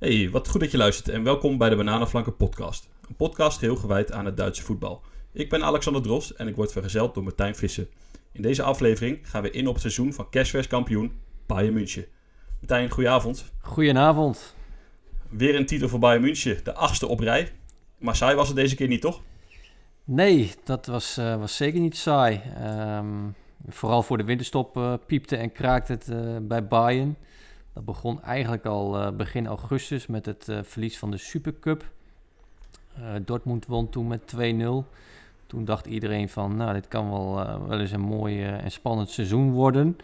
Hey, wat goed dat je luistert en welkom bij de Bananenflanken podcast. Een podcast geheel gewijd aan het Duitse voetbal. Ik ben Alexander Dros en ik word vergezeld door Martijn Visser. In deze aflevering gaan we in op het seizoen van Cashvers kampioen Bayern München. Martijn, goedenavond. Goedenavond. Weer een titel voor Bayern München, de achtste op rij. Maar saai was het deze keer niet, toch? Nee, dat was, uh, was zeker niet saai. Um, vooral voor de winterstop uh, piepte en kraakte het uh, bij Bayern. Dat begon eigenlijk al begin augustus met het verlies van de Supercup. Dortmund won toen met 2-0. Toen dacht iedereen van, nou, dit kan wel, wel eens een mooi en spannend seizoen worden.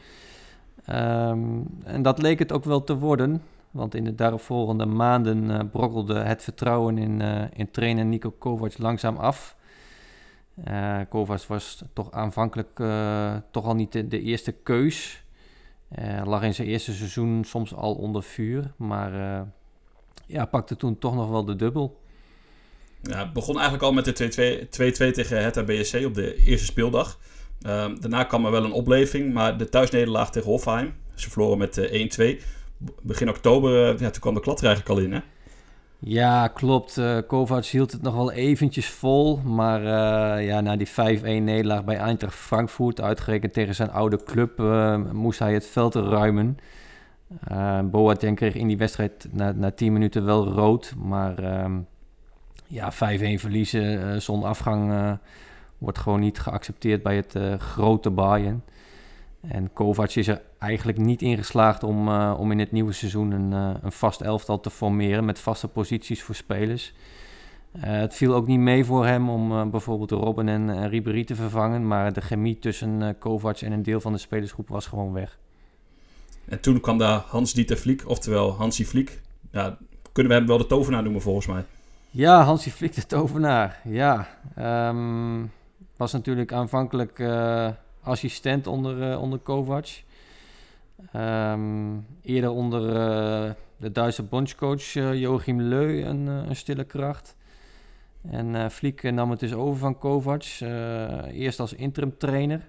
Um, en dat leek het ook wel te worden. Want in de daaropvolgende maanden brokkelde het vertrouwen in, in trainer Nico Kovac langzaam af. Kovac was toch aanvankelijk toch al niet de, de eerste keus. Lag in zijn eerste seizoen soms al onder vuur. Maar ja, pakte toen toch nog wel de dubbel. Ja, het begon eigenlijk al met de 2-2 tegen Hertha BSC op de eerste speeldag. Ehm, daarna kwam er wel een opleving, maar de thuisnederlaag tegen Hofheim. Ze verloren met 1-2 begin oktober, eh, ja, toen kwam de klat er eigenlijk al in, hè? Ja, klopt. Uh, hield het nog wel eventjes vol. Maar uh, ja, na die 5-1 nederlaag bij Eintracht Frankfurt, uitgerekend tegen zijn oude club, uh, moest hij het veld ruimen. Boateng kreeg in die wedstrijd na, na 10 minuten wel rood. Maar ehm, ja, 5-1 verliezen zonder afgang wordt gewoon niet geaccepteerd bij het grote Bayern. En Kovac is er eigenlijk niet in geslaagd om, uh, om in het nieuwe seizoen een, uh, een vast elftal te formeren met vaste posities voor spelers. Uh, het viel ook niet mee voor hem om bijvoorbeeld Robben en, en Ribéry te vervangen, maar de chemie tussen Kovac en een deel van de spelersgroep was gewoon weg. En toen kwam daar Hans-Dieter Vliek, oftewel Hansi Vliek. Ja, kunnen we hem wel de tovenaar noemen volgens mij? Ja, Hansi Vliek de tovenaar. Ja, um, was natuurlijk aanvankelijk assistent onder, uh, onder Kovac. Um, eerder onder uh, de Duitse bondscoach uh, Joachim Leu een, een, stille kracht. En uh, Fliek nam het dus over van Kovac. eerst als interim trainer.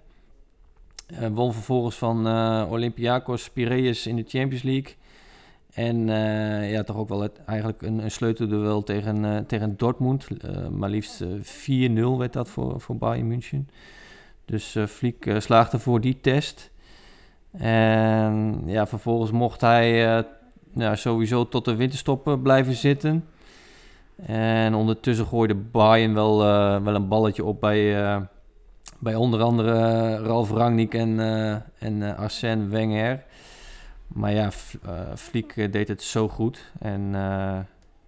won vervolgens van Olympiakos Piraeus in de Champions League. En ja, toch ook wel het, eigenlijk een, een sleutelduel tegen, tegen Dortmund. maar liefst 4-0 werd dat voor, voor Bayern München. Dus uh, Fliek uh, slaagde voor die test. En ja, vervolgens mocht hij uh, sowieso tot de winterstop blijven zitten. En ondertussen gooide Bayern wel, wel een balletje op bij, bij onder andere Ralf Rangnick en, en Arsène Wenger. Maar ja, Fliek deed het zo goed. En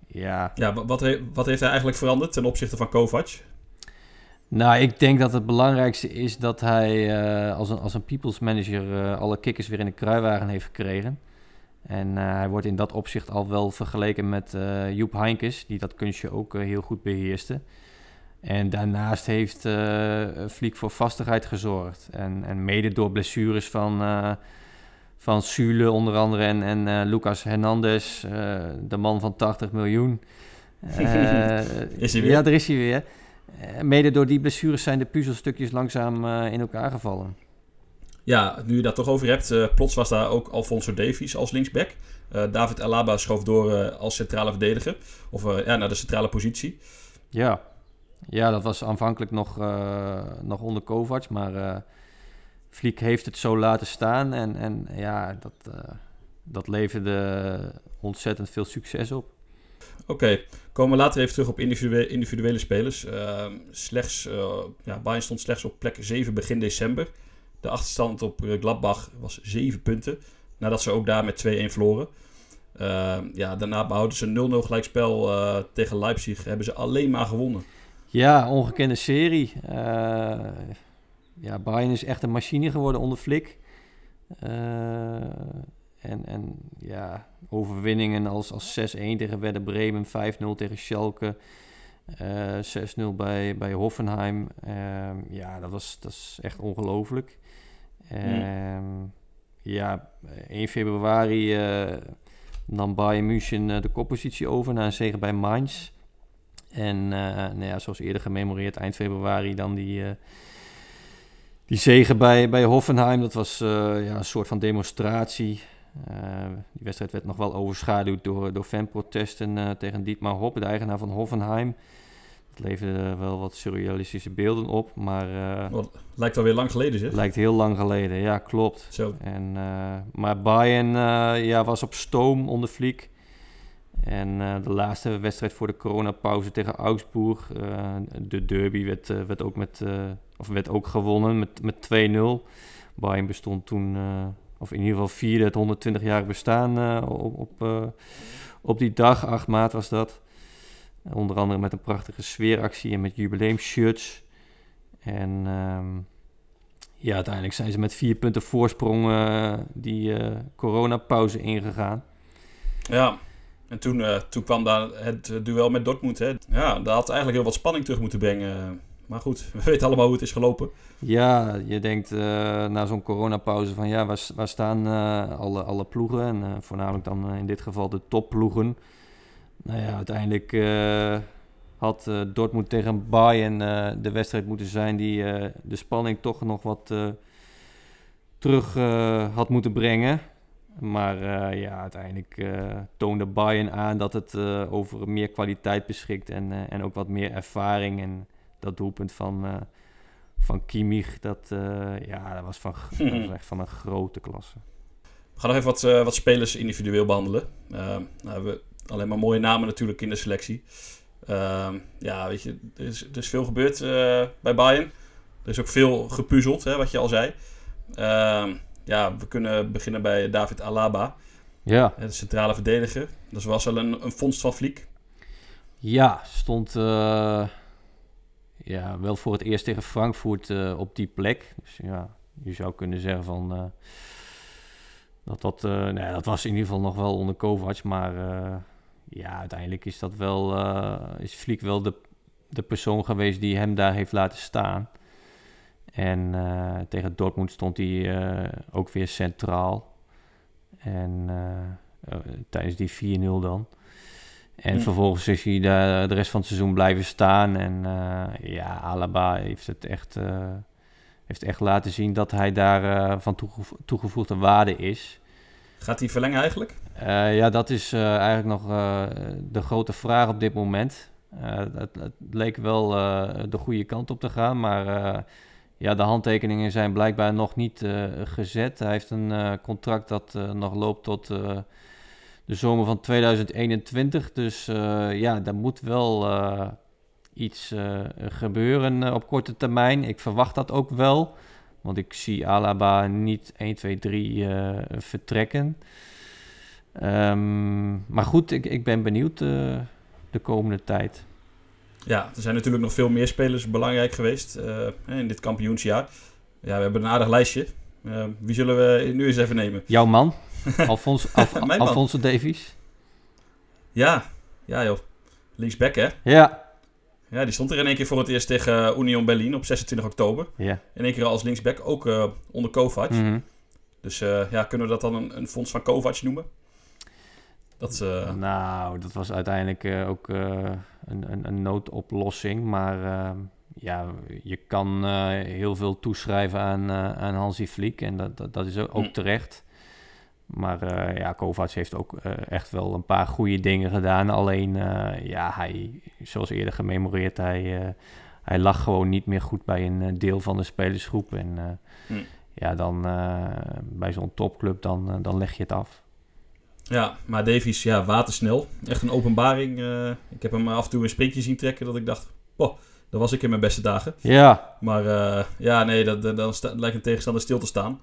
ja... Ja, wat, wat heeft hij eigenlijk veranderd ten opzichte van Kovac? Nou, ik denk dat het belangrijkste is dat hij uh, als, een, als een people's manager uh, alle kikkers weer in de kruiwagen heeft gekregen. En uh, hij wordt in dat opzicht al wel vergeleken met Joep Heinkes, die dat kunstje ook heel goed beheerste. En daarnaast heeft Fliek voor vastigheid gezorgd. En, en mede door blessures van, van Sule onder andere en, en Lucas Hernandez, de man van 80 miljoen. is hij weer? Ja, daar is hij weer. Eh, mede door die blessures zijn de puzzelstukjes langzaam uh, in elkaar gevallen. Ja, nu je dat toch over hebt, uh, plots was daar ook Alfonso Davies als linksback. David Alaba schoof door als centrale verdediger, of ja, naar de centrale positie. Ja, ja dat was aanvankelijk nog, nog onder Kovac, maar Vliek heeft het zo laten staan en, en ja, dat, dat leverde ontzettend veel succes op. Oké, komen we later even terug op individuele, individuele spelers. Uh, slechts, uh, ja, Bayern stond slechts op plek 7 begin december. De achterstand op eh, Gladbach was 7 punten. Nadat ze ook daar met 2-1 verloren. Uh, ja, daarna behouden ze 0-0 gelijkspel uh, tegen Leipzig. Hebben ze alleen maar gewonnen. Ja, ongekende serie. ja, Bayern is echt een machine geworden onder Flik. En, en ja, overwinningen als, als 6-1 tegen Werder Bremen, 5-0 tegen Schalke, uh, eh, 6-0 bij, bij Hoffenheim. Uh, ja, dat was, dat is echt ongelooflijk. Uh, ja, 1 februari uh, nam Bayern München de koppositie over na een zege bij Mainz. En nou ja, zoals eerder gememoreerd, eind februari dan die die zegen bij, bij Hoffenheim, dat was ja, een soort van demonstratie. Die wedstrijd werd nog wel overschaduwd door, door fanprotesten tegen Dietmar Hopp, de eigenaar van Hoffenheim. Het leverde wel wat surrealistische beelden op, maar... Wat, lijkt alweer lang geleden, zeg. Lijkt heel lang geleden, ja, klopt. Zo. En, maar Bayern ja, was op stoom onder Fliek. En uh, de laatste wedstrijd voor de coronapauze tegen Augsburg, uh, de derby, werd, uh, werd, ook, met, of werd ook gewonnen met, met 2-0. Bayern bestond toen, of in ieder geval vierde het 120 jaar bestaan op, op, op die dag, 8 maart was dat. onder andere met een prachtige sfeeractie en met jubileumshirts. En um, ja, uiteindelijk zijn ze met vier punten voorsprong die coronapauze ingegaan. Ja, en toen, toen kwam daar het duel met Dortmund. Hè. Ja, dat had eigenlijk heel wat spanning terug moeten brengen. Maar goed, we weten allemaal hoe het is gelopen. Ja, je denkt uh, na zo'n coronapauze van ja, waar, waar staan uh, alle, alle ploegen? En voornamelijk dan in dit geval de topploegen. Nou ja, uiteindelijk had Dortmund tegen Bayern de wedstrijd moeten zijn die de spanning toch nog wat terug had moeten brengen. Maar ja, uiteindelijk toonde Bayern aan dat het over meer kwaliteit beschikt en, en ook wat meer ervaring. En dat doelpunt van, van Kimmich, dat, ja, dat, was van, dat was echt van een grote klasse. We gaan nog even wat, wat spelers individueel behandelen. nou hebben we alleen maar mooie namen natuurlijk in de selectie. Ehm, ja, weet je, er is, er is veel gebeurd bij Bayern. Er is ook veel gepuzzeld, hè, wat je al zei. Ehm, ja, we kunnen beginnen bij David Alaba. Ja. De centrale verdediger. Dat was wel een, een vondst van Fliek. Ja, stond uh, ja, wel voor het eerst tegen Frankfurt uh, op die plek. Dus ja, je zou kunnen zeggen van... Uh, dat, dat, nee, dat was in ieder geval nog wel onder Kovac. Maar ja, uiteindelijk is dat wel... is Fliek wel de, de persoon geweest die hem daar heeft laten staan. En tegen Dortmund stond hij ook weer centraal. En tijdens die 4-0 dan. En mm. vervolgens is hij de, de rest van het seizoen blijven staan. En ja, Alaba heeft het echt, heeft echt laten zien dat hij daar van toegevo toegevoegde waarde is. Gaat hij verlengen eigenlijk? ja, dat is eigenlijk nog de grote vraag op dit moment. Het, het, leek wel de goede kant op te gaan, maar ja, de handtekeningen zijn blijkbaar nog niet gezet. Hij heeft een contract dat nog loopt tot de zomer van 2021. Dus ja, daar moet wel iets gebeuren op korte termijn. Ik verwacht dat ook wel. Want ik zie Alaba niet 1, 2, 3 vertrekken. Um, maar goed, ik, ik ben benieuwd de komende tijd. Ja, er zijn natuurlijk nog veel meer spelers belangrijk geweest uh, in dit kampioensjaar. Ja, we hebben een aardig lijstje. Uh, wie zullen we nu eens even nemen? Jouw man, Alfonso, Alf, Alfonso Davies. Ja, ja joh. Linksback hè? Ja. Ja, die stond er in één keer voor het eerst tegen Union Berlin op 26 oktober. Ja. In één keer als linksback, ook uh, onder Kovac. Mm -hmm. Dus ja, kunnen we dat dan een, een fonds van Kovac noemen? Dat, uh... Nou, dat was uiteindelijk ook een, een, een, noodoplossing. Maar ehm, ja, je kan heel veel toeschrijven aan, aan Hansi Vliek. En dat, dat, dat is ook hm. terecht. Maar ja, Kovacs heeft ook echt wel een paar goede dingen gedaan. Alleen, ja, hij, zoals eerder gememoreerd, hij, hij lag gewoon niet meer goed bij een deel van de spelersgroep. En hm. ja, dan bij zo'n topclub, dan, dan leg je het af. Ja, maar Davies, ja, watersnel. Echt een openbaring. Uh, ik heb hem af en toe een sprintje zien trekken dat ik dacht, oh, dat was ik in mijn beste dagen. Ja. Maar uh, ja, nee, dat, dan lijkt een tegenstander stil te staan.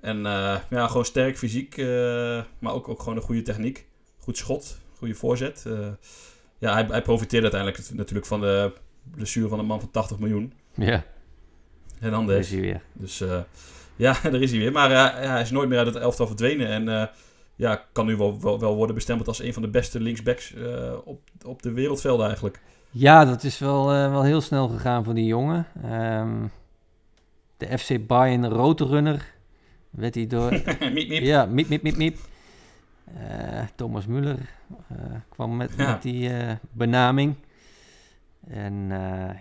En uh, ja, gewoon sterk fysiek, maar ook, ook gewoon een goede techniek. Goed schot, goede voorzet. ja, hij, hij profiteerde uiteindelijk natuurlijk van de blessure van een man van 80 miljoen. Ja. En dan deze. weer. Dus ja, daar is hij weer. Maar ja, hij is nooit meer uit het elftal verdwenen. En ja, kan nu wel, wel, wel worden bestempeld als een van de beste linksbacks uh, op, op de wereldvelden eigenlijk. Ja, dat is wel, uh, wel heel snel gegaan voor die jongen. Um, de FC Bayern Roadrunner werd hij door... miep, miep. Ja, miep, miep, miep, miep. Uh, Thomas Müller kwam met, ja. met die benaming. En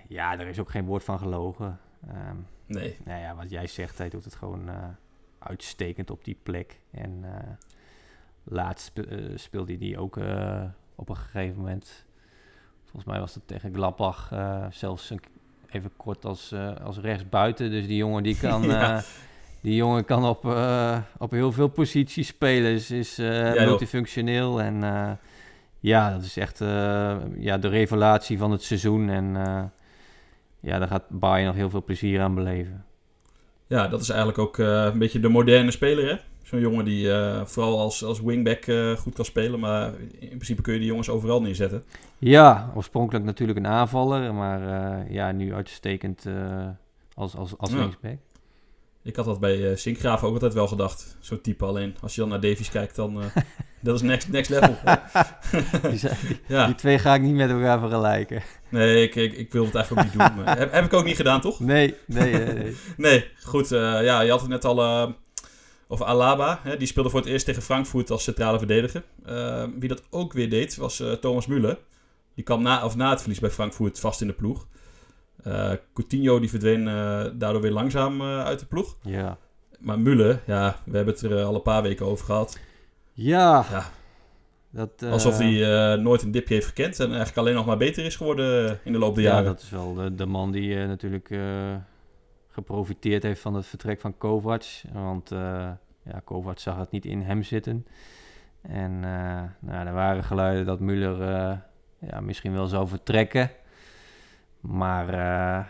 ja, er is ook geen woord van gelogen. Um, nee. Nou ja, wat jij zegt, hij doet het gewoon uitstekend op die plek. En laatst spe- eh, speelde hij die ook eh, op een gegeven moment. Volgens mij was dat tegen Gladbach eh, zelfs een, even kort als, eh, als rechtsbuiten. Dus die jongen die kan, Ja. Die jongen kan op, eh, op heel veel posities spelen. Dus is eh, multifunctioneel. En eh, ja, dat is echt ja, de revelatie van het seizoen. En ja, daar gaat Bayern nog heel veel plezier aan beleven. Ja, dat is eigenlijk ook een beetje de moderne speler, hè? Zo'n jongen die vooral als, als wingback goed kan spelen, maar in principe kun je die jongens overal neerzetten. Ja, oorspronkelijk natuurlijk een aanvaller, maar ja, nu uitstekend als, als, als Ja. linksback. Ik had dat bij eh Sinkgraven ook altijd wel gedacht, zo'n type. Alleen als je dan naar Davies kijkt, dan eh, dat is next, next level. Die, die, ja, die twee ga ik niet met elkaar vergelijken. nee, ik, ik, ik wil het eigenlijk ook niet doen. Maar heb, heb ik ook niet gedaan, toch? Nee, nee, nee. nee. Nee, goed. eh, ja, je had het net al eh, over Alaba. Hè, die speelde voor het eerst tegen Frankfurt als centrale verdediger. Eh, wie dat ook weer deed, was eh, Thomas Müller. Die kwam na, of na het verlies bij Frankfurt vast in de ploeg. Eh Coutinho die verdween eh, daardoor weer langzaam eh, uit de ploeg. Ja. Maar Müller, ja, we hebben het er al een paar weken over gehad. Ja. Ja. Dat, Alsof hij nooit een dipje heeft gekend en eigenlijk alleen nog maar beter is geworden in de loop der Ja, jaren. dat is wel de, de man die natuurlijk geprofiteerd heeft van het vertrek van Kovac. Want ja, Kovac zag het niet in hem zitten. En nou, er waren geluiden dat Müller eh, ja, misschien wel zou vertrekken. Maar eh,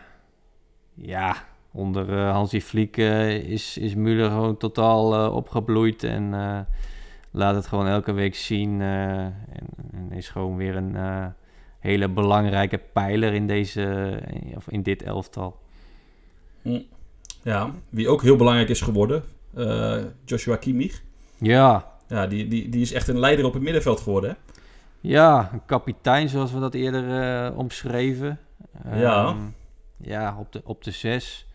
ja, onder eh, Hansi Flick eh, is, is Müller gewoon totaal opgebloeid. En laat het gewoon elke week zien. en, en is gewoon weer een hele belangrijke pijler in, deze, of in dit elftal. Ja, wie ook heel belangrijk is geworden, Joshua Kimmich. Ja, Ja, die, die, die is echt een leider op het middenveld geworden, hè? ja, een kapitein zoals we dat eerder omschreven. Ja. Ehm, ja, op de, op de zes.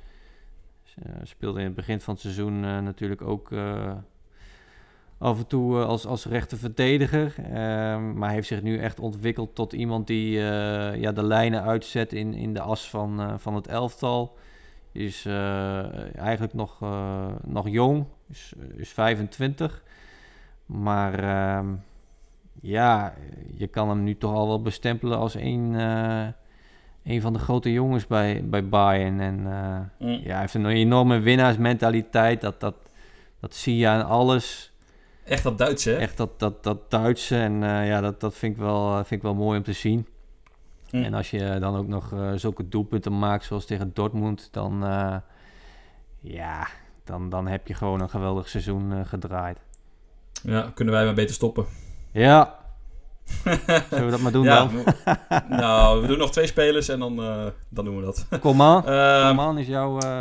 Eh, speelde in het begin van het seizoen eh, natuurlijk ook eh, af en toe als, als rechter verdediger. Ehm, maar heeft zich nu echt ontwikkeld tot iemand die eh, ja, de lijnen uitzet in, in de as van, eh, van het elftal. Is eh, eigenlijk nog, eh, nog jong, is, is 25. Maar ehm, ja, je kan hem nu toch al wel bestempelen als een, eh, een van de grote jongens bij, bij Bayern. En eh, Mm. ja, hij heeft een enorme winnaarsmentaliteit. Dat, dat, dat zie je aan alles. Echt dat Duits, hè? Echt dat, dat, dat Duitse. En eh, ja, dat, dat vind, ik wel, eh, vind ik wel mooi om te zien. Mm. En als je dan ook nog zulke doelpunten maakt zoals tegen Dortmund, dan, ja, dan, dan heb je gewoon een geweldig seizoen gedraaid. Ja, kunnen wij maar beter stoppen. Ja, zullen we dat maar doen ja, dan? nou, we doen nog twee spelers en dan, eh, dan doen we dat. Coman, Coman is jouw... eh,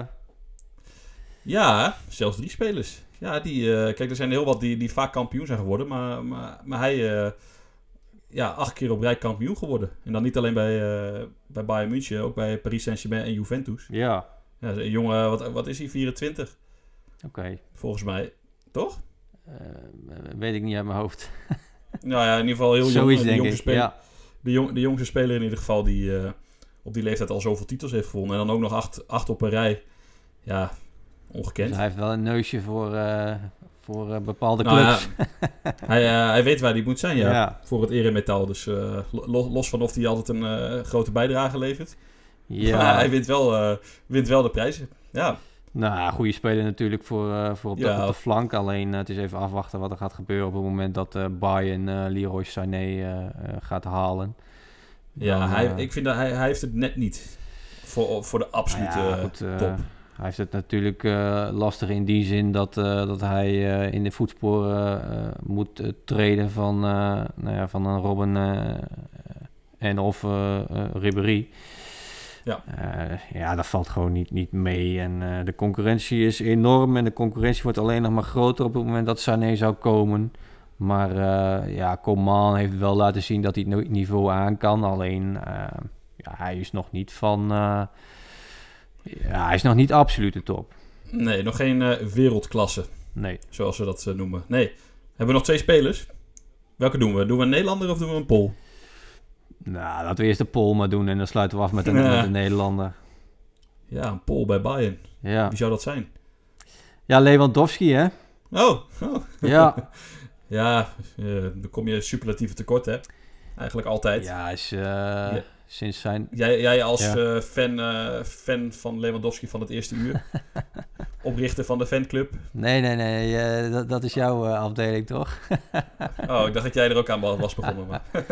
ja, zelfs drie spelers. Ja, die, eh, kijk, er zijn heel wat die, die vaak kampioen zijn geworden, maar, maar, maar hij, ja, acht keer op rij kampioen geworden. En dan niet alleen bij, bij Bayern München, ook bij Paris Saint-Germain en Juventus. ja, Ja, een jongen, wat, wat is hij, 24? oké. Volgens mij, toch? Weet ik niet uit mijn hoofd. Nou ja, in ieder geval heel jong. Zoiets de, jongste speler, ja. de, jong, de jongste speler in ieder geval die eh, op die leeftijd al zoveel titels heeft gewonnen. En dan ook nog acht, acht op een rij. Ja, ongekend. Dus hij heeft wel een neusje voor, eh, voor eh, bepaalde Nou ja, clubs. hij, eh, hij weet waar hij moet zijn, ja. ja. Voor het eremetaal. Dus eh, lo- los van of hij altijd een eh, grote bijdrage levert. Ja. Maar hij wint wel, eh, wint wel de prijzen. Ja, Nou, goede speler natuurlijk voor, eh, voor op, de, Ja. op de flank. Alleen eh, het is even afwachten wat er gaat gebeuren op het moment dat eh Bayern Leroy Sané gaat halen. ja Dan, hij, ik vind dat hij, hij heeft het net niet. Voor, voor de absolute nou ja, goed, eh, top. Hij heeft het natuurlijk lastig in die zin dat, dat hij in de voetsporen moet treden van, nou ja, van een Robben en of Ribéry. Ja. Eh, ja, dat valt gewoon niet, niet mee. En eh, de concurrentie is enorm en de concurrentie wordt alleen nog maar groter op het moment dat Sané zou komen. Maar eh, ja, Coman heeft wel laten zien dat hij het niveau aan kan. Alleen, ja, hij is nog niet van... ja, hij is nog niet absoluut de top. Nee, nog geen wereldklasse. Nee. Zoals we dat noemen. Nee. Hebben we nog twee spelers? Welke doen we? Doen we een Nederlander of doen we een Pool? Nou, laten we eerst de poll maar doen en dan sluiten we af met een, Ja. met een Nederlander. Ja, een Pool bij Bayern. Ja. Wie zou dat zijn? ja, Lewandowski, hè? Oh, oh. Ja, Ja, uh, dan kom je superlatieve tekort, hè? Eigenlijk altijd. Ja, is, uh, sinds zijn... Jij, jij als ja. fan, fan van Lewandowski van het eerste uur. Oprichter van de fanclub. Nee, nee, nee. dat, dat is jouw afdeling, toch? oh, ik dacht dat jij er ook aan was begonnen. Maar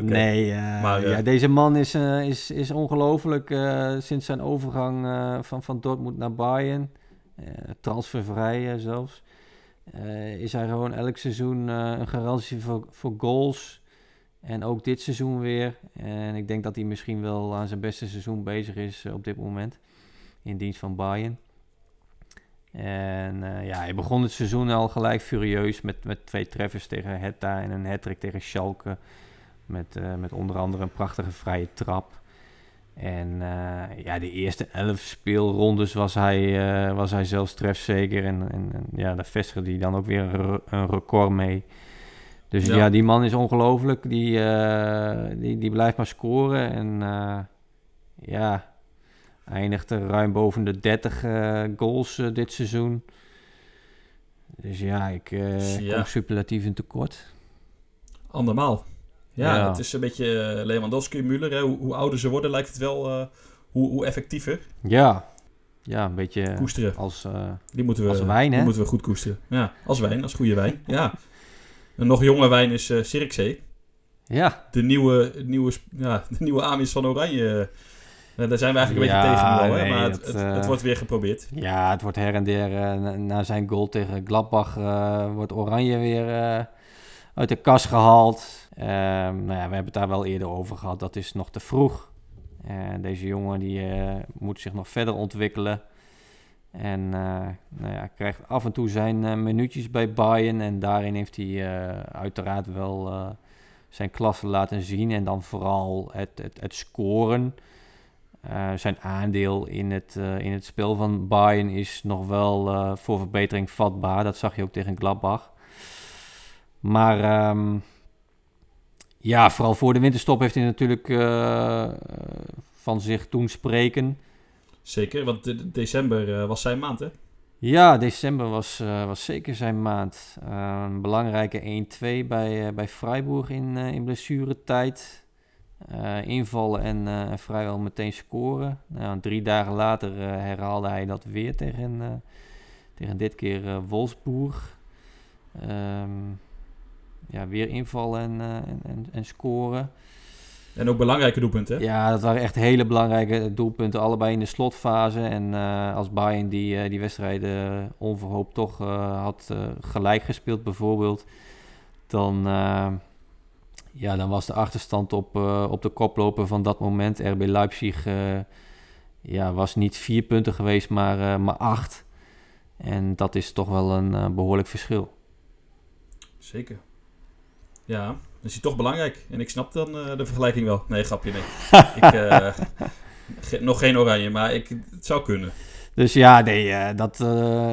okay. Nee, maar, ja, deze man is, is, is ongelooflijk sinds zijn overgang van, van Dortmund naar Bayern. transfervrij zelfs. Is hij gewoon elk seizoen een garantie voor, voor goals. En ook dit seizoen weer. En ik denk dat hij misschien wel aan zijn beste seizoen bezig is op dit moment. In dienst van Bayern. En ja, hij begon het seizoen al gelijk furieus met, met twee treffers tegen Hetta en een hat tegen Schalke. Met, met onder andere een prachtige vrije trap. En uh, ja, de eerste elf speelrondes was hij, uh, was hij zelfs trefzeker. En, en, en, ja, daar vestigde hij dan ook weer een, een record mee. Dus ja. ja, die man is ongelooflijk. Die, uh, die, die blijft maar scoren. En ja, eindigt er ruim boven de 30 goals dit seizoen. Dus ja, ik ja. kom superlatief in tekort. Andermaal. Ja, het is een beetje eh, Lewandowski, Müller. Hoe, hoe, ouder ze worden, lijkt het wel uh, hoe, hoe effectiever. Ja, ja een beetje koesteren. Als, uh, die moeten we, als wijn, Die moeten we goed koesteren. Ja, als wijn, als goede wijn. ja. Een nog jonge wijn is uh, Sirkzee. Ja. De nieuwe, nieuwe, ja, de nieuwe Amis van Oranje. daar zijn we eigenlijk een beetje tegen nu hè? maar het, het, het, wordt weer geprobeerd. Ja, het wordt her en der. na zijn goal tegen Gladbach wordt Oranje weer uit de kast gehaald. Um, nou ja, we hebben het daar wel eerder over gehad. Dat is nog te vroeg. Deze jongen die, uh, moet zich nog verder ontwikkelen. En uh, nou ja, krijgt af en toe zijn minuutjes bij Bayern. En daarin heeft hij uiteraard wel zijn klasse laten zien. En dan vooral het, het, het scoren. zijn aandeel in het, in het spel van Bayern is nog wel voor verbetering vatbaar. Dat zag je ook tegen Gladbach. Maar um, ja, vooral voor de winterstop heeft hij natuurlijk uh, van zich toen spreken. Zeker, want de december uh, was zijn maand, hè? Ja, december was, uh, was zeker zijn maand. een belangrijke 1-2 bij, bij Freiburg in, in blessuretijd. invallen en vrijwel meteen scoren. Nou, drie dagen later herhaalde hij dat weer tegen, tegen dit keer Wolfsburg. Um, ja, weer invallen en, en, en, en, scoren. En ook belangrijke doelpunten, Ja, dat waren echt hele belangrijke doelpunten. Allebei in de slotfase. En uh, als Bayern die, uh, die wedstrijden onverhoopt toch uh, had gelijk gespeeld bijvoorbeeld... dan, ja, dan was de achterstand op, op de koploper van dat moment. RB Leipzig ja, was niet vier punten geweest, maar, maar acht. En dat is toch wel een behoorlijk verschil. Zeker. Ja, dan is hij toch belangrijk. En ik snap dan uh, de vergelijking wel. Nee, grapje, nee. ik, ge nog geen oranje, maar ik, het zou kunnen. Dus ja, nee, uh, dat,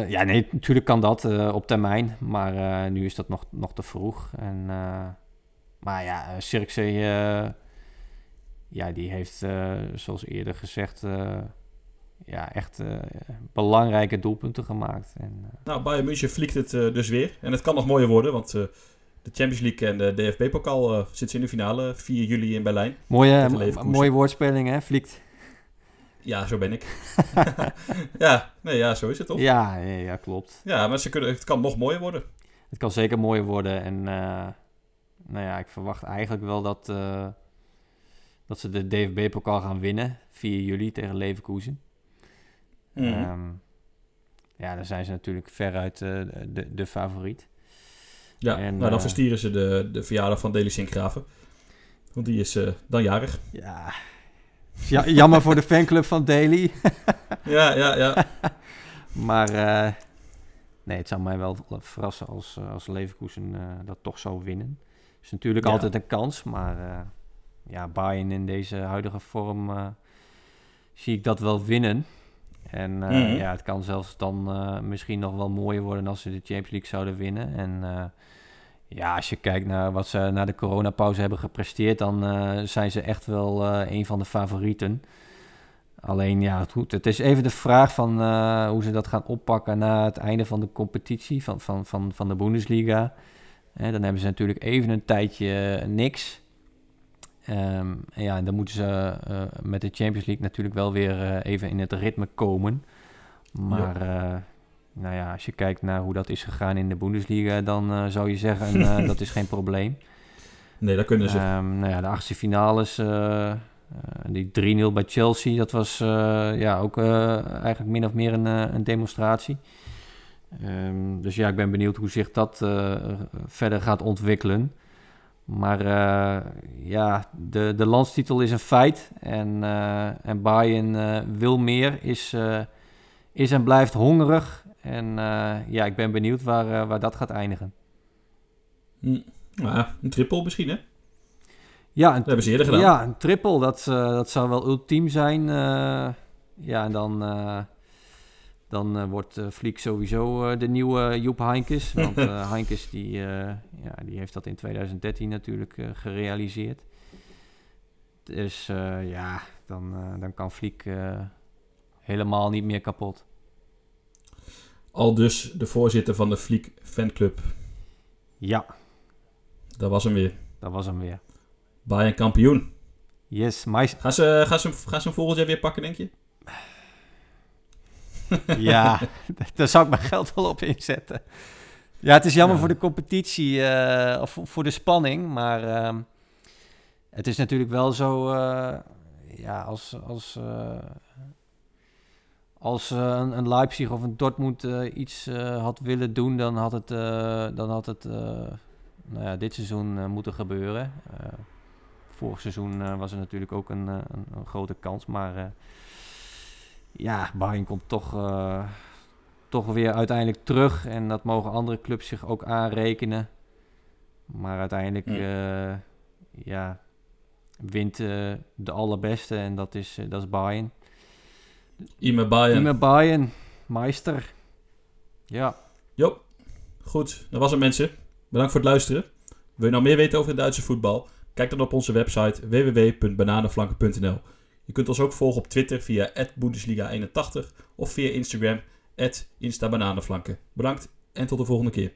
ja, nee natuurlijk kan dat op termijn. Maar nu is dat nog, nog te vroeg. En, maar ja, Cirkzee, ja, die heeft, zoals eerder gezegd ja, echt belangrijke doelpunten gemaakt. En, nou, Bayern München vliegt het dus weer. En het kan nog mooier worden, want de Champions League en de DFB-pokaal uh, zitten in de finale 4 juli in Berlijn. Mooie, mooie woordspeling, hè? Vliegt. Ja, zo ben ik. ja, nee, ja, zo is het toch? Ja, ja, klopt. Ja, maar ze kunnen, het kan nog mooier worden. Het kan zeker mooier worden. En uh, nou ja, ik verwacht eigenlijk wel dat, uh, dat ze de DFB-pokaal gaan winnen. 4 juli tegen Leverkusen. Mm. Um, ja, dan zijn ze natuurlijk veruit uh, de, de favoriet. Ja, en, nou, dan uh, verstieren ze de, de verjaardag van Deli Sinkgraven. Want die is uh, dan jarig. Ja. ja jammer voor de fanclub van Daly. ja, ja, ja. maar uh, nee, het zou mij wel verrassen als, als Leverkusen dat toch zou winnen. is natuurlijk ja. altijd een kans, maar ja, Bayern in deze huidige vorm zie ik dat wel winnen. En mm -hmm. ja, het kan zelfs dan misschien nog wel mooier worden als ze de Champions League zouden winnen. En ja, als je kijkt naar wat ze na de coronapauze hebben gepresteerd, dan zijn ze echt wel een van de favorieten. Alleen ja, goed, het is even de vraag van hoe ze dat gaan oppakken na het einde van de competitie van, van, van, van de Bundesliga. Hè, dan hebben ze natuurlijk even een tijdje niks. Ehm, en ja, en dan moeten ze uh, met de Champions League natuurlijk wel weer uh, even in het ritme komen. Maar uh, nou ja, als je kijkt naar hoe dat is gegaan in de Bundesliga, dan zou je zeggen dat is geen probleem. Nee, dat kunnen ze. Um, nou ja, de achtste finales, die 3-0 bij Chelsea, dat was ja, ook eigenlijk min of meer een, een demonstratie. Um, dus ja, ik ben benieuwd hoe zich dat verder gaat ontwikkelen. Maar uh, ja, de, de landstitel is een feit. En, uh, en Bayern uh, wil meer, is, is en blijft hongerig. En ja, ik ben benieuwd waar, waar dat gaat eindigen. Hm. Nou, een triple misschien, hè? Ja, een, dat hebben ze eerder gedaan. Ja, een triple, dat, dat zou wel ultiem zijn. ja, en dan dan uh, wordt uh, Fliek sowieso uh, de nieuwe Joep Heinkes. Want Heinkes die, ja, die heeft dat in 2013 natuurlijk gerealiseerd. Dus ja, dan, dan kan Fliek helemaal niet meer kapot. Al dus de voorzitter van de Fliek fanclub. Ja. Dat was hem weer. Dat was hem weer. Bayern kampioen. Yes, mais... Gaan ze, gaan, ze, gaan ze hem volgend jaar weer pakken, denk je? ja, daar zou ik mijn geld wel op inzetten. Ja, het is jammer ja. voor de competitie uh, of voor de spanning, maar uh, het is natuurlijk wel zo, uh, ja, als, als, als een, een, Leipzig of een Dortmund iets had willen doen, dan had het, dan had het nou ja, dit seizoen moeten gebeuren. vorig seizoen was er natuurlijk ook een, een, een grote kans, maar ja, Bayern komt toch, uh, toch weer uiteindelijk terug. En dat mogen andere clubs zich ook aanrekenen. Maar uiteindelijk, uh, ja, wint uh, de allerbeste en dat is, dat is Bayern. Ime Bayern. Ime Bayern, meister. Ja. Jo, goed. Dat was het mensen. Bedankt voor het luisteren. Wil je nou meer weten over het Duitse voetbal? Kijk dan op onze website www.bananenflanken.nl. Je kunt ons ook volgen op Twitter via Bundesliga81 of via Instagram, Instabananenflanken. Bedankt en tot de volgende keer.